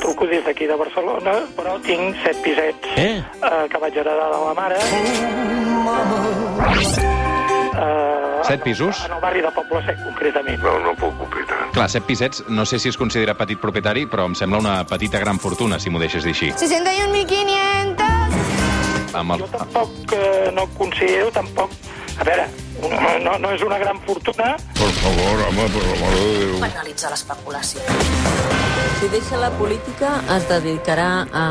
truco des d'aquí de Barcelona, però tinc set pisets Eh? eh, que vaig heredar de la mare. Eh, Set pisos? En el barri de Poble Sec, concretament. No, no puc opinar. Clar, set pisets, no sé si es considera petit propietari, però em sembla una petita gran fortuna, si m'ho deixes dir així. 61.500. Amb el... Jo tampoc eh, no considero, tampoc... A veure, no, no, no és una gran fortuna, Por favor, home, per la mare de Déu. penalitzar l'especulació. Si deixa la política, es dedicarà a,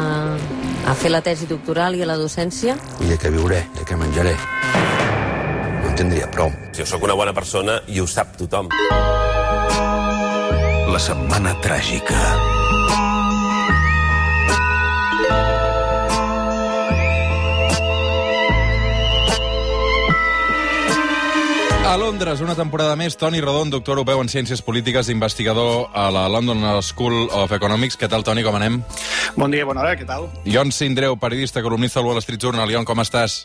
a fer la tesi doctoral i a la docència? I de què viuré, de què menjaré. No en tindria prou. Jo sóc una bona persona i ho sap tothom. La setmana tràgica. A Londres, una temporada més, Toni Rodon, doctor europeu en Ciències Polítiques, investigador a la London School of Economics. Què tal, Toni, com anem? Bon dia, bona hora, què tal? Ion Sindreu, periodista, columnista del Wall Street Journal. Ion, com estàs?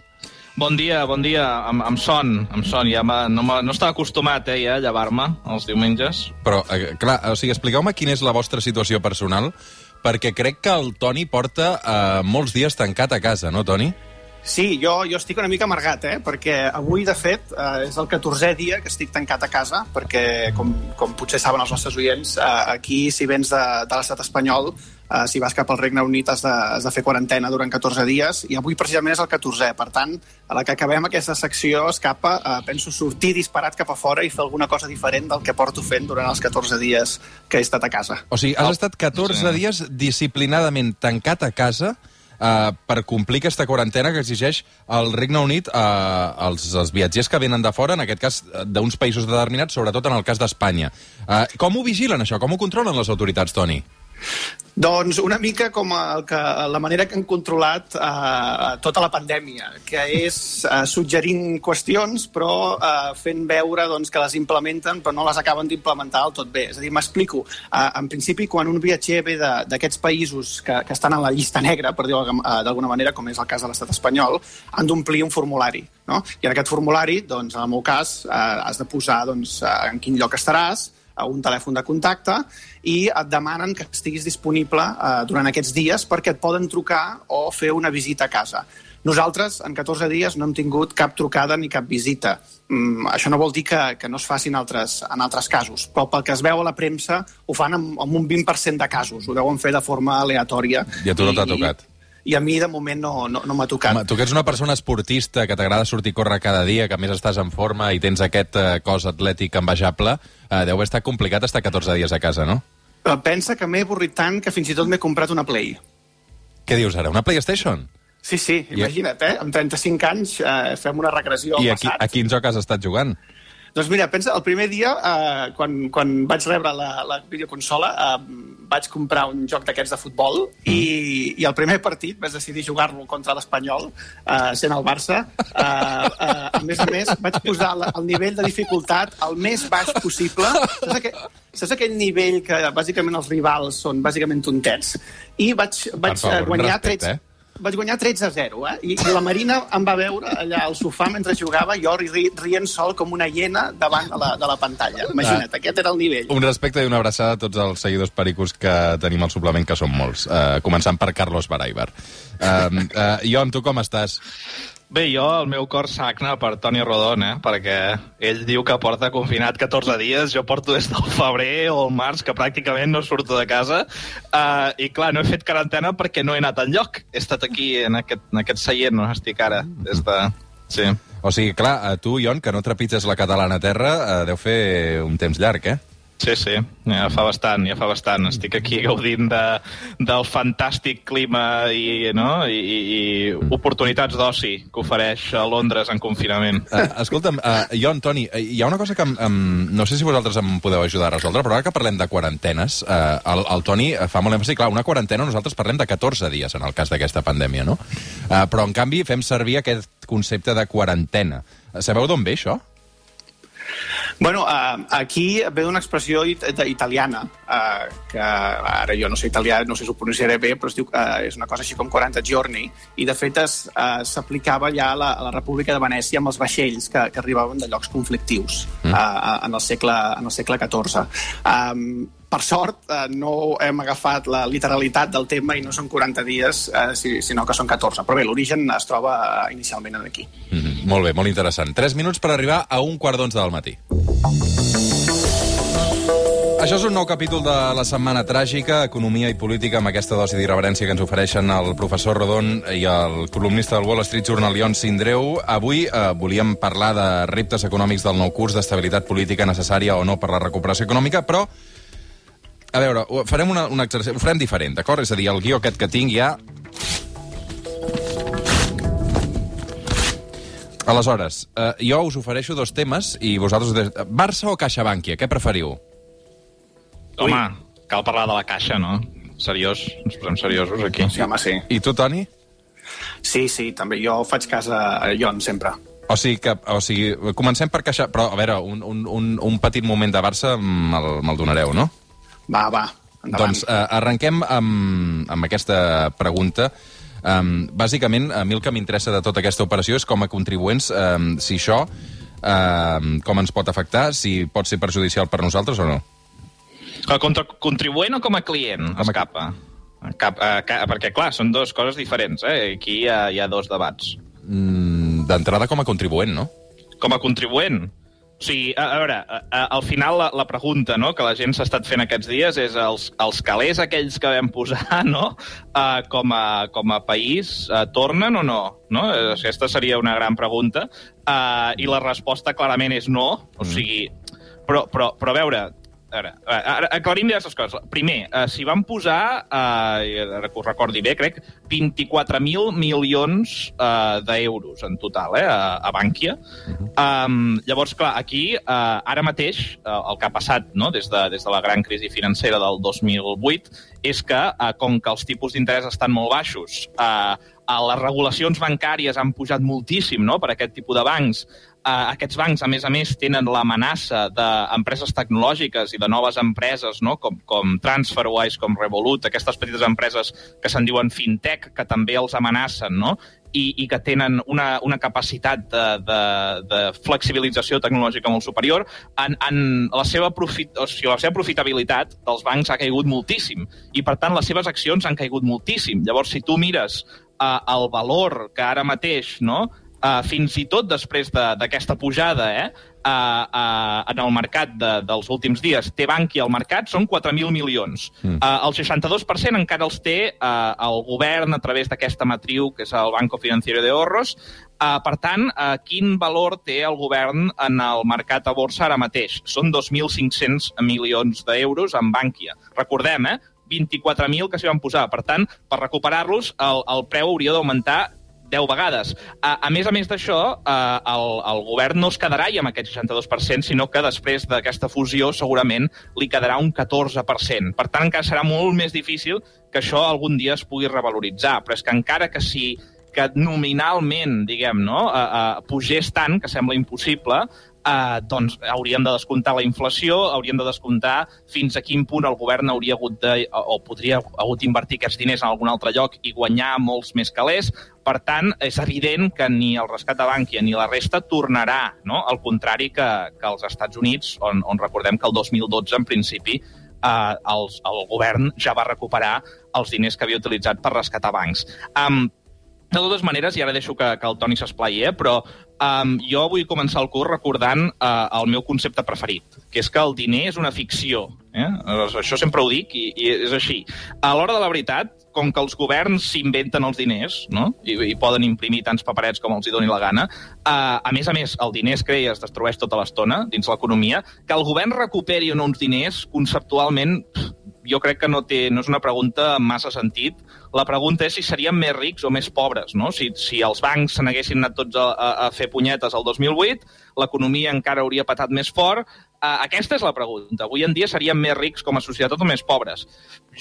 Bon dia, bon dia. Amb, amb son, amb son. Ja no, no estava acostumat, eh, ja, a llevar-me els diumenges. Però, eh, clar, o sigui, expliqueu-me quina és la vostra situació personal, perquè crec que el Toni porta eh, molts dies tancat a casa, no, Toni? Sí, jo, jo estic una mica amargat, eh? perquè avui, de fet, eh, és el 14è dia que estic tancat a casa, perquè, com, com potser saben els nostres oients, eh, aquí, si vens de, de l'estat espanyol, eh, si vas cap al Regne Unit has de, has de fer quarantena durant 14 dies, i avui precisament és el 14è. Per tant, a la que acabem aquesta secció escapa, eh, penso sortir disparat cap a fora i fer alguna cosa diferent del que porto fent durant els 14 dies que he estat a casa. O sigui, has estat 14 dies disciplinadament tancat a casa uh, per complir aquesta quarantena que exigeix el Regne Unit uh, als, als viatgers que venen de fora, en aquest cas eh, d'uns països determinats, sobretot en el cas d'Espanya. Uh, com ho vigilen, això? Com ho controlen les autoritats, Toni? Doncs una mica com el que, la manera que han controlat eh, tota la pandèmia, que és eh, suggerint qüestions però eh, fent veure doncs, que les implementen però no les acaben d'implementar del tot bé. És a dir, m'explico. Eh, en principi, quan un viatger ve d'aquests països que, que estan en la llista negra, per dir-ho eh, d'alguna manera, com és el cas de l'estat espanyol, han d'omplir un formulari. No? I en aquest formulari, doncs, en el meu cas, eh, has de posar doncs, en quin lloc estaràs, a un telèfon de contacte i et demanen que estiguis disponible eh, durant aquests dies perquè et poden trucar o fer una visita a casa. Nosaltres, en 14 dies, no hem tingut cap trucada ni cap visita. Mm, això no vol dir que, que no es facin altres, en altres casos, però pel que es veu a la premsa ho fan amb, amb un 20% de casos. Ho deuen fer de forma aleatòria. I a tu no t'ha tocat. I a mi, de moment, no, no, no m'ha tocat. Home, tu que ets una persona esportista, que t'agrada sortir a córrer cada dia, que a més estàs en forma i tens aquest eh, cos atlètic envejable, eh, deu estat complicat estar 14 dies a casa, no? Eh, Pensa que m'he avorrit tant que fins i tot m'he comprat una Play. Què dius ara, una PlayStation? Sí, sí, I- imagina't, eh? Amb 35 anys eh, fem una regressió al I a, qui, passat. a quin joc has estat jugant? Doncs mira, pensa, el primer dia, eh, quan, quan vaig rebre la, la videoconsola, eh, vaig comprar un joc d'aquests de futbol i, i el primer partit vaig decidir jugar-lo contra l'Espanyol, eh, sent el Barça. Eh, eh, a més a més, vaig posar la, el nivell de dificultat el més baix possible. Saps aquell, saps aquell nivell que bàsicament els rivals són bàsicament tontets? I vaig, vaig favor, guanyar respecte, 13, eh? Vaig guanyar 13 a 0, eh? I, I la Marina em va veure allà al sofà mentre jugava, jo ri, rient sol com una hiena davant de la, de la pantalla. Imagina't, aquest era el nivell. Un respecte i una abraçada a tots els seguidors pericos que tenim al suplement, que són molts. Uh, començant per Carlos Baraibar. Uh, uh, Ion, tu com estàs? Bé, jo, el meu cor sagna per Toni Rodon, eh? perquè ell diu que porta confinat 14 dies, jo porto des del febrer o el març, que pràcticament no surto de casa, uh, i clar, no he fet quarantena perquè no he anat al lloc. He estat aquí, en aquest, en aquest seient on estic ara, des de... Sí. O sigui, clar, tu, Ion, que no trepitges la catalana terra, uh, deu fer un temps llarg, eh? Sí, sí, ja fa bastant, ja fa bastant. Estic aquí gaudint de, del fantàstic clima i, no? I, i, oportunitats d'oci que ofereix a Londres en confinament. Uh, escolta'm, uh, Ion, Toni, uh, hi ha una cosa que em, no sé si vosaltres em podeu ajudar a resoldre, però ara que parlem de quarantenes, uh, el, el Toni eh, fa molt èmfasi, clar, una quarantena nosaltres parlem de 14 dies en el cas d'aquesta pandèmia, no? Uh, però, en canvi, fem servir aquest concepte de quarantena. Sabeu d'on ve això? Bueno, uh, aquí ve d'una expressió it italiana, uh, que ara jo no sé italià, no sé si ho pronunciaré bé, però es diu, uh, és una cosa així com 40 giorni, i de fet es, uh, s'aplicava ja a la, a la República de Venècia amb els vaixells que, que arribaven de llocs conflictius mm. uh, en, el segle, en el segle XIV. Um, per sort, eh, no hem agafat la literalitat del tema i no són 40 dies, eh, si- sinó que són 14. Però bé, l'origen es troba eh, inicialment aquí. Mm -hmm. Molt bé, molt interessant. 3 minuts per arribar a un quart d'onze del matí. Això és un nou capítol de la Setmana Tràgica, Economia i Política, amb aquesta dosi d'irreverència que ens ofereixen el professor Rodon i el columnista del Wall Street Journal, Ion Sindreu. Avui eh, volíem parlar de reptes econòmics del nou curs, d'estabilitat política necessària o no per la recuperació econòmica, però a veure, ho- farem una, un exercici, ho farem diferent, d'acord? És a dir, el guió aquest que tinc ja... Aleshores, eh, jo us ofereixo dos temes i vosaltres... de- Barça o CaixaBankia, què preferiu? Home, cal parlar de la caixa, no? Seriós, ens posem seriosos aquí. Sí, home, sí. I tu, Toni? Sí, sí, també. Jo faig cas a Jon, sempre. O sigui, que, o sigui, comencem per Caixa... Però, a veure, un, un, un, un petit moment de Barça me'l me donareu, no? Va, va, endavant. Doncs eh, arrenquem amb, amb aquesta pregunta. Um, bàsicament, a mi el que m'interessa de tota aquesta operació és com a contribuents, um, si això um, com ens pot afectar, si pot ser perjudicial per nosaltres o no. Com a contribuent o com a client, Com a- escapa? Cap, uh, ca, perquè, clar, són dues coses diferents. Eh? Aquí hi ha, hi ha dos debats. Mm, D'entrada com a contribuent, no? Com a contribuent. O sigui, a, a veure, a, a, al final la, la pregunta no, que la gent s'ha estat fent aquests dies és els, els calés aquells que vam posar no, uh, com, a, com a país uh, tornen o no? no? Eh, Aquesta seria una gran pregunta. Uh, I la resposta clarament és no. O sigui, però, però, però a veure, a veure, ara, aclarim diverses coses. Primer, eh, s'hi van posar, eh, que ho recordi bé, crec, 24.000 milions eh, d'euros en total, eh, a, a Bànquia. Um, llavors, clar, aquí, eh, ara mateix, eh, el que ha passat no, des, de, des de la gran crisi financera del 2008 és que, eh, com que els tipus d'interès estan molt baixos, eh, eh, les regulacions bancàries han pujat moltíssim no, per aquest tipus de bancs, Uh, aquests bancs, a més a més, tenen l'amenaça d'empreses tecnològiques i de noves empreses, no? com, com TransferWise, com Revolut, aquestes petites empreses que se'n diuen fintech, que també els amenacen, no? I, i que tenen una, una capacitat de, de, de flexibilització tecnològica molt superior, en, en la, seva profit, o sigui, la seva profitabilitat dels bancs ha caigut moltíssim i, per tant, les seves accions han caigut moltíssim. Llavors, si tu mires uh, el valor que ara mateix no, Uh, fins i tot després d'aquesta de, pujada eh, uh, uh, en el mercat de, dels últims dies, té Bankia al mercat, són 4.000 milions. Mm. Uh, el 62% encara els té uh, el govern a través d'aquesta matriu, que és el Banco Financiero de Ahorros. Uh, per tant, uh, quin valor té el govern en el mercat a borsa ara mateix? Són 2.500 milions d'euros en Bankia. Recordem, eh? 24.000 que s'hi van posar. Per tant, per recuperar-los, el, el preu hauria d'augmentar 10 vegades. A, a més a més d'això, eh, el, el govern no es quedarà ja amb aquest 62%, sinó que després d'aquesta fusió segurament li quedarà un 14%. Per tant, encara serà molt més difícil que això algun dia es pugui revaloritzar. Però és que encara que si que nominalment, diguem, no, uh, uh, pugés tant, que sembla impossible, uh, doncs hauríem de descomptar la inflació, hauríem de descomptar fins a quin punt el govern hauria hagut de, o podria hagut d'invertir aquests diners en algun altre lloc i guanyar molts més calés. Per tant, és evident que ni el rescat de Bànquia ni la resta tornarà, no? al contrari que, que als Estats Units, on, on recordem que el 2012, en principi, eh, els, el govern ja va recuperar els diners que havia utilitzat per rescatar bancs. Um, de totes maneres, i ara deixo que, que el Toni s'esplai, eh? però um, jo vull començar el curs recordant uh, el meu concepte preferit, que és que el diner és una ficció. Eh? Això sempre ho dic i, i és així. A l'hora de la veritat, com que els governs s'inventen els diners no? I, i poden imprimir tants paperets com els hi doni la gana, uh, a més a més, el diner es crea i es destrueix tota l'estona dins l'economia, que el govern recuperi o no uns diners, conceptualment, pff, jo crec que no, té, no és una pregunta amb massa sentit. La pregunta és si seríem més rics o més pobres. No? Si, si els bancs se n'haguessin anat tots a, a, a fer punyetes el 2008, l'economia encara hauria patat més fort. Uh, aquesta és la pregunta. Avui en dia seríem més rics com a societat o més pobres?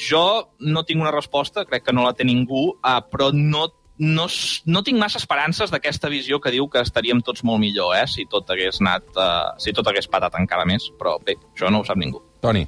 Jo no tinc una resposta, crec que no la té ningú, uh, però no no, no tinc massa esperances d'aquesta visió que diu que estaríem tots molt millor, eh, si tot hagués anat, uh, si tot hagués patat encara més, però bé, això no ho sap ningú. Toni.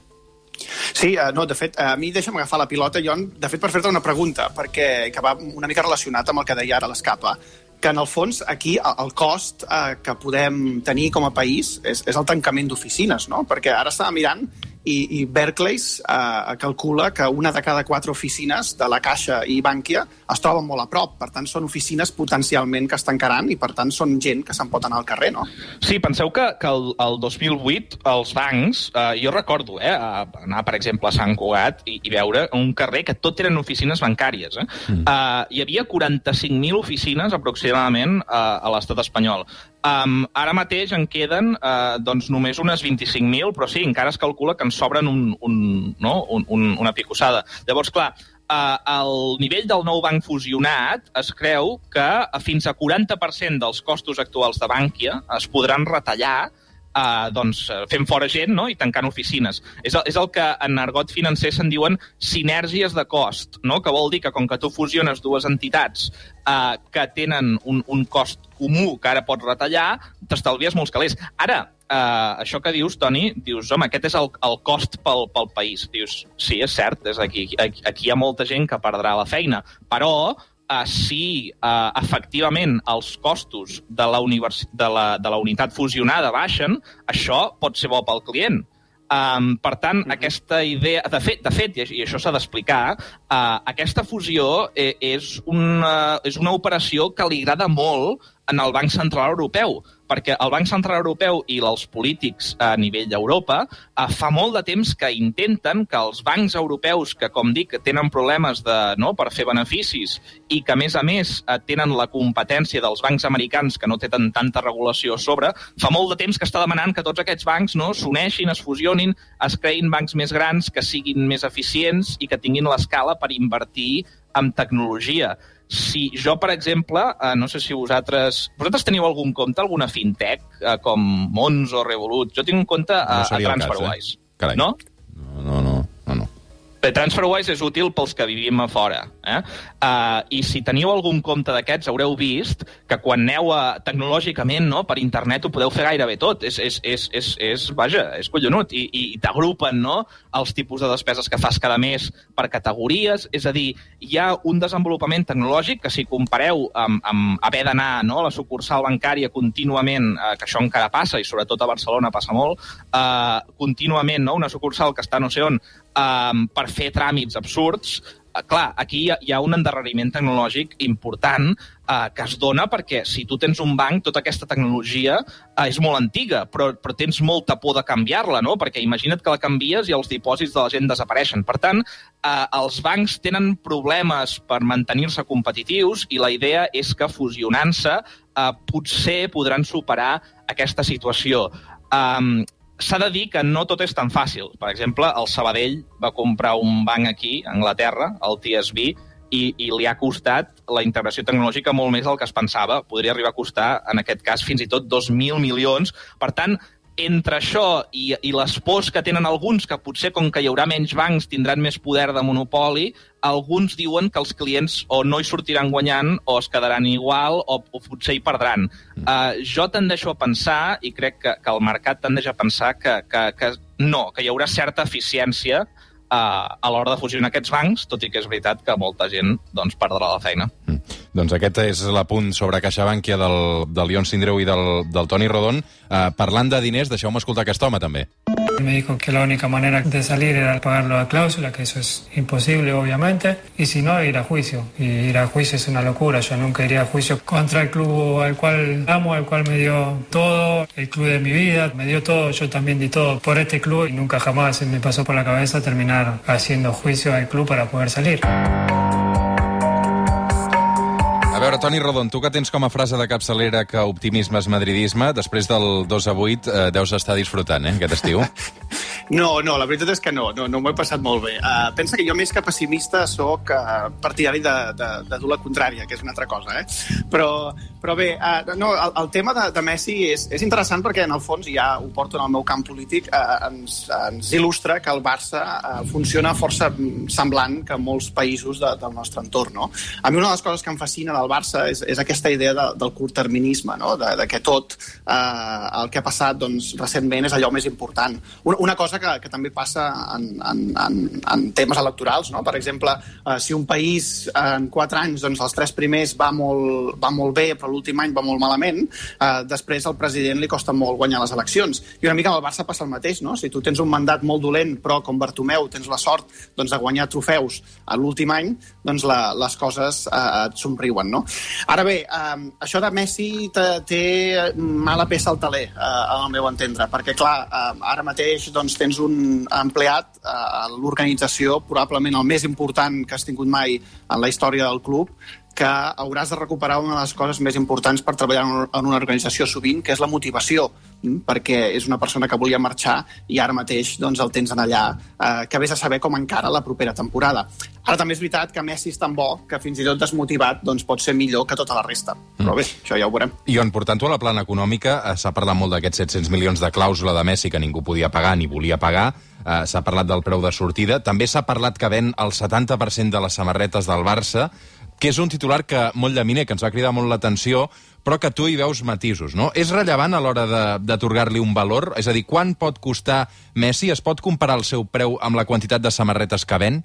Sí, uh, no, de fet, a mi deixa'm agafar la pilota, Jon, de fet, per fer-te una pregunta, perquè que va una mica relacionat amb el que deia ara l'escapa, que en el fons aquí el, cost uh, que podem tenir com a país és, és el tancament d'oficines, no? Perquè ara estava mirant i, i Berkeley eh, calcula que una de cada quatre oficines de la Caixa i Bànquia es troben molt a prop. Per tant, són oficines potencialment que es tancaran i, per tant, són gent que se'n pot anar al carrer, no? Sí, penseu que, que el, el 2008 els bancs, eh, jo recordo eh, anar, per exemple, a Sant Cugat i, i veure un carrer que tot eren oficines bancàries. Eh? Mm. Uh, hi havia 45.000 oficines aproximadament uh, a l'estat espanyol. Um, ara mateix en queden uh, doncs només unes 25.000, però sí, encara es calcula que en sobren un, un, no? un, un, una picossada. Llavors, clar, uh, el nivell del nou banc fusionat es creu que fins a 40% dels costos actuals de Bànquia es podran retallar eh, doncs, fent fora gent no? i tancant oficines. És el, és el que en argot financer se'n diuen sinergies de cost, no? que vol dir que com que tu fusiones dues entitats eh, que tenen un, un cost comú que ara pots retallar, t'estalvies molts calés. Ara, eh, això que dius, Toni, dius, home, aquest és el, el cost pel, pel país. Dius, sí, és cert, és aquí, aquí, aquí hi ha molta gent que perdrà la feina, però uh, si uh, efectivament els costos de la, univers... de, la, de la unitat fusionada baixen, això pot ser bo pel client. Um, per tant, mm -hmm. aquesta idea... De fet, de fet i això s'ha d'explicar, uh, aquesta fusió eh, és, una, és una operació que li agrada molt en el Banc Central Europeu, perquè el Banc Central Europeu i els polítics a nivell d'Europa eh, fa molt de temps que intenten que els bancs europeus, que com dic, tenen problemes de, no, per fer beneficis i que, a més a més, eh, tenen la competència dels bancs americans que no tenen tanta regulació sobre, fa molt de temps que està demanant que tots aquests bancs no, s'uneixin, es fusionin, es creïn bancs més grans, que siguin més eficients i que tinguin l'escala per invertir en tecnologia si jo, per exemple, eh, no sé si vosaltres... Vosaltres teniu algun compte, alguna fintech, eh, com Mons o Revolut? Jo tinc un compte a, no a TransferWise. Eh? No, no, no. no, no. Bé, TransferWise és útil pels que vivim a fora. Eh? Uh, I si teniu algun compte d'aquests, haureu vist que quan aneu a, tecnològicament no, per internet ho podeu fer gairebé tot. És, és, és, és, és vaja, és collonut. I, i t'agrupen no, els tipus de despeses que fas cada mes per categories. És a dir, hi ha un desenvolupament tecnològic que si compareu amb, amb haver d'anar no, a la sucursal bancària contínuament, uh, que això encara passa, i sobretot a Barcelona passa molt, uh, contínuament, no, una sucursal que està no sé on, um, per fer tràmits absurds, uh, clar, aquí hi ha, hi ha un endarreriment tecnològic important uh, que es dona perquè si tu tens un banc, tota aquesta tecnologia uh, és molt antiga, però, però tens molta por de canviar-la, no? Perquè imagina't que la canvies i els dipòsits de la gent desapareixen. Per tant, uh, els bancs tenen problemes per mantenir-se competitius i la idea és que fusionant-se uh, potser podran superar aquesta situació. Um, s'ha de dir que no tot és tan fàcil. Per exemple, el Sabadell va comprar un banc aquí, a Anglaterra, el TSB, i, i li ha costat la integració tecnològica molt més del que es pensava. Podria arribar a costar, en aquest cas, fins i tot 2.000 milions. Per tant, entre això i, i les pors que tenen alguns, que potser com que hi haurà menys bancs tindran més poder de monopoli, alguns diuen que els clients o no hi sortiran guanyant o es quedaran igual o, o potser hi perdran. Uh, jo tendeixo a pensar, i crec que, que el mercat tendeix a pensar que, que, que no, que hi haurà certa eficiència uh, a l'hora de fusionar aquests bancs, tot i que és veritat que molta gent doncs, perdrà la feina. Mm. Doncs aquest és l'apunt sobre CaixaBankia del, del Lion Sindreu i del, del Toni Rodon. Uh, parlant de diners, deixeu-me escoltar aquest home, també. Me dijo que la única manera de salir era pagarlo a cláusula, que eso es imposible, obviamente, y si no, ir a juicio. Y ir a juicio es una locura. Yo nunca iría a juicio contra el club al cual amo, al cual me dio todo, el club de mi vida, me dio todo, yo también di todo por este club y nunca jamás me pasó por la cabeza terminar haciendo juicio al club para poder salir. Veure, Toni Rodon, tu que tens com a frase de capçalera que optimisme és madridisme, després del 2 a 8 eh, deus estar disfrutant, eh, aquest estiu. No, no, la veritat és que no, no, no m'ho he passat molt bé. Uh, pensa que jo més que pessimista sóc uh, partidari de, de, de dur la contrària, que és una altra cosa, eh? Però, però bé, uh, no, el, el tema de, de Messi és, és interessant perquè en el fons, ja ho porto en el meu camp polític, uh, ens, ens il·lustra que el Barça uh, funciona força semblant que molts països de, del nostre entorn, no? A mi una de les coses que em fascina del Barça és, és aquesta idea de, del curtterminisme, no? de, de que tot eh, el que ha passat doncs, recentment és allò més important. Una, una cosa que, que també passa en, en, en, en temes electorals. No? Per exemple, eh, si un país eh, en quatre anys, doncs els tres primers va molt, va molt bé, però l'últim any va molt malament, eh, després al president li costa molt guanyar les eleccions. I una mica amb el Barça passa el mateix. No? Si tu tens un mandat molt dolent, però com Bartomeu tens la sort doncs, de guanyar trofeus a l'últim any, doncs la, les coses eh, et somriuen. No? Ara bé, eh, això de Messi té mala peça al taler, eh, al meu entendre, perquè, clar, eh, ara mateix doncs, tens un empleat eh, a l'organització, probablement el més important que has tingut mai en la història del club, que hauràs de recuperar una de les coses més importants per treballar en una organització sovint, que és la motivació, mm, perquè és una persona que volia marxar i ara mateix doncs, el tens en allà, eh, que vés a saber com encara la propera temporada. Ara també és veritat que Messi és tan bo que fins i tot desmotivat doncs, pot ser millor que tota la resta. Però bé, això ja ho veurem. I on, portant-ho a la plana econòmica, eh, s'ha parlat molt d'aquests 700 milions de clàusula de Messi que ningú podia pagar ni volia pagar, eh, s'ha parlat del preu de sortida, també s'ha parlat que ven el 70% de les samarretes del Barça, que és un titular que molt llaminer, que ens va cridar molt l'atenció, però que tu hi veus matisos, no? És rellevant a l'hora d'atorgar-li un valor? És a dir, quan pot costar Messi? Es pot comparar el seu preu amb la quantitat de samarretes que ven?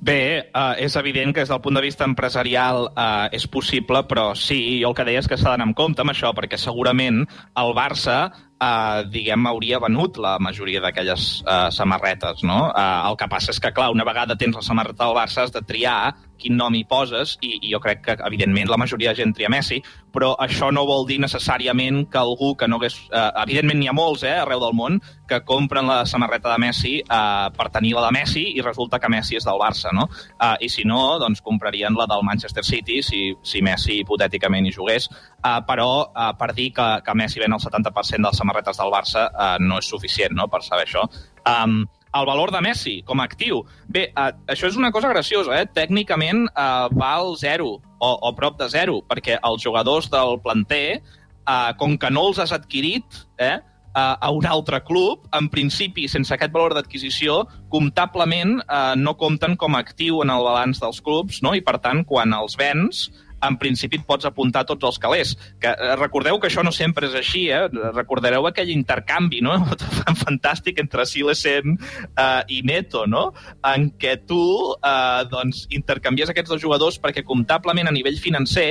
Bé, uh, és evident que des del punt de vista empresarial uh, és possible, però sí, jo el que deia és que s'ha d'anar amb compte amb això, perquè segurament el Barça eh, diguem, hauria venut la majoria d'aquelles eh, samarretes, no? Eh, el que passa és que, clar, una vegada tens la samarreta del Barça has de triar quin nom hi poses i, i jo crec que, evidentment, la majoria de gent tria Messi, però això no vol dir necessàriament que algú que no hagués... Eh, evidentment n'hi ha molts, eh, arreu del món, que compren la samarreta de Messi eh, per tenir la de Messi i resulta que Messi és del Barça, no? Eh, I si no, doncs comprarien la del Manchester City si, si Messi hipotèticament hi jugués, eh, però eh, per dir que, que Messi ven el 70% de les samarretes del Barça eh, no és suficient no, per saber això. Um, el valor de Messi com a actiu. Bé, eh, això és una cosa graciosa, eh? Tècnicament eh, val zero o, o prop de zero, perquè els jugadors del planter, eh, com que no els has adquirit, eh, a un altre club, en principi, sense aquest valor d'adquisició, comptablement eh, no compten com a actiu en el balanç dels clubs, no? i per tant, quan els vens, en principi et pots apuntar tots els calés. Que, eh, recordeu que això no sempre és així, eh? Recordareu aquell intercanvi, no? Fantàstic entre Silesen eh, i Neto, no? En què tu eh, doncs, intercanvies aquests dos jugadors perquè comptablement a nivell financer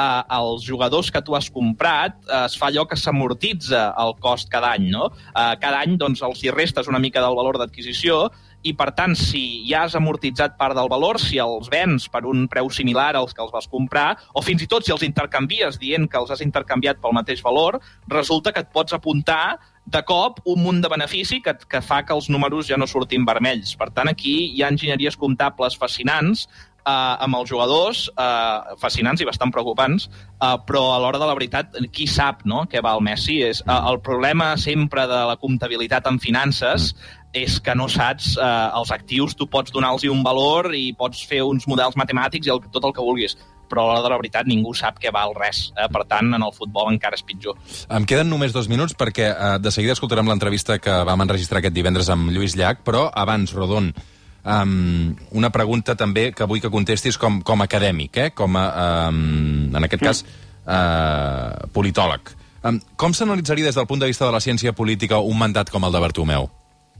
eh, els jugadors que tu has comprat eh, es fa allò que s'amortitza el cost cada any, no? Eh, cada any doncs, els hi restes una mica del valor d'adquisició i, per tant, si ja has amortitzat part del valor, si els vens per un preu similar als que els vas comprar, o fins i tot si els intercanvies dient que els has intercanviat pel mateix valor, resulta que et pots apuntar de cop un munt de benefici que, que fa que els números ja no surtin vermells. Per tant, aquí hi ha enginyeries comptables fascinants eh, amb els jugadors, eh, fascinants i bastant preocupants, eh, però a l'hora de la veritat, qui sap no, què val Messi? És, eh, el problema sempre de la comptabilitat en finances és que no saps eh, els actius, tu pots donar-los un valor i pots fer uns models matemàtics i el, tot el que vulguis però a l'hora de la veritat ningú sap què val res. Eh? Per tant, en el futbol encara és pitjor. Em queden només dos minuts perquè eh, de seguida escoltarem l'entrevista que vam enregistrar aquest divendres amb Lluís Llach, però abans, Rodon, um, una pregunta també que vull que contestis com, com a acadèmic, eh? com a, um, en aquest cas, uh, politòleg. Um, com s'analitzaria des del punt de vista de la ciència política un mandat com el de Bartomeu?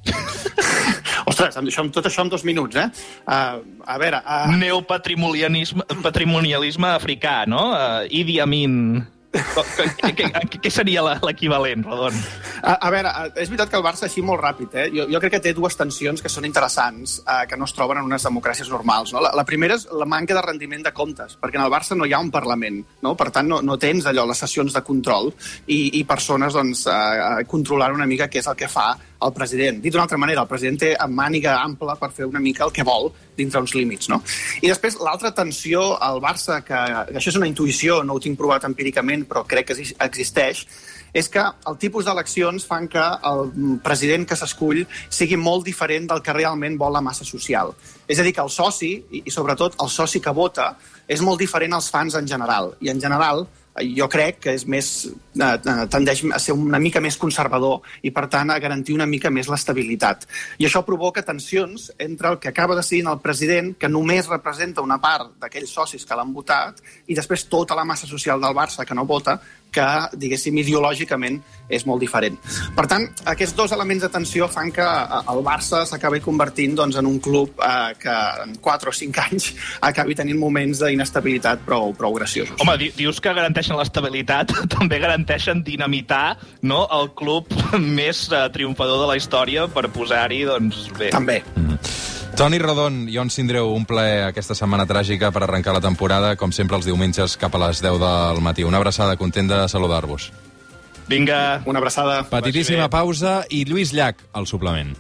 Ostres, amb això, amb tot això en dos minuts, eh? Uh, a veure... Uh... Neopatrimonialisme patrimonialisme africà, no? Uh, Idi Amin... Què, seria l'equivalent, Rodon? A, a veure, és veritat que el Barça així molt ràpid, eh? Jo, jo crec que té dues tensions que són interessants, eh, que no es troben en unes democràcies normals. No? La, la primera és la manca de rendiment de comptes, perquè en el Barça no hi ha un Parlament, no? per tant no, no tens allò, les sessions de control i, i persones doncs, eh, controlant una mica què és el que fa el president. Dit d'una altra manera, el president té màniga ampla per fer una mica el que vol dintre uns límits. No? I després, l'altra tensió al Barça, que, això és una intuïció, no ho tinc provat empíricament, però crec que existeix, és que el tipus d'eleccions fan que el president que s'escull sigui molt diferent del que realment vol la massa social. És a dir, que el soci, i, i sobretot el soci que vota, és molt diferent als fans en general. I en general, jo crec que és més, eh, eh, tendeix a ser una mica més conservador i, per tant, a garantir una mica més l'estabilitat. I això provoca tensions entre el que acaba decidint el president, que només representa una part d'aquells socis que l'han votat, i després tota la massa social del Barça que no vota, que, diguéssim, ideològicament és molt diferent. Per tant, aquests dos elements de tensió fan que eh, el Barça s'acabi convertint doncs, en un club eh, que en 4 o 5 anys acabi tenint moments d'inestabilitat prou, prou graciosos. Home, di dius que garanteixen l'estabilitat, també garanteixen dinamitar no, el club més uh, triomfador de la història per posar-hi, doncs, bé... També. Mm. Toni Rodon, Ion Sindreu, un plaer aquesta setmana tràgica per arrencar la temporada, com sempre els diumenges cap a les 10 del matí. Una abraçada, content de saludar-vos. Vinga. Una abraçada. Petitíssima pausa i Lluís Llach, al suplement.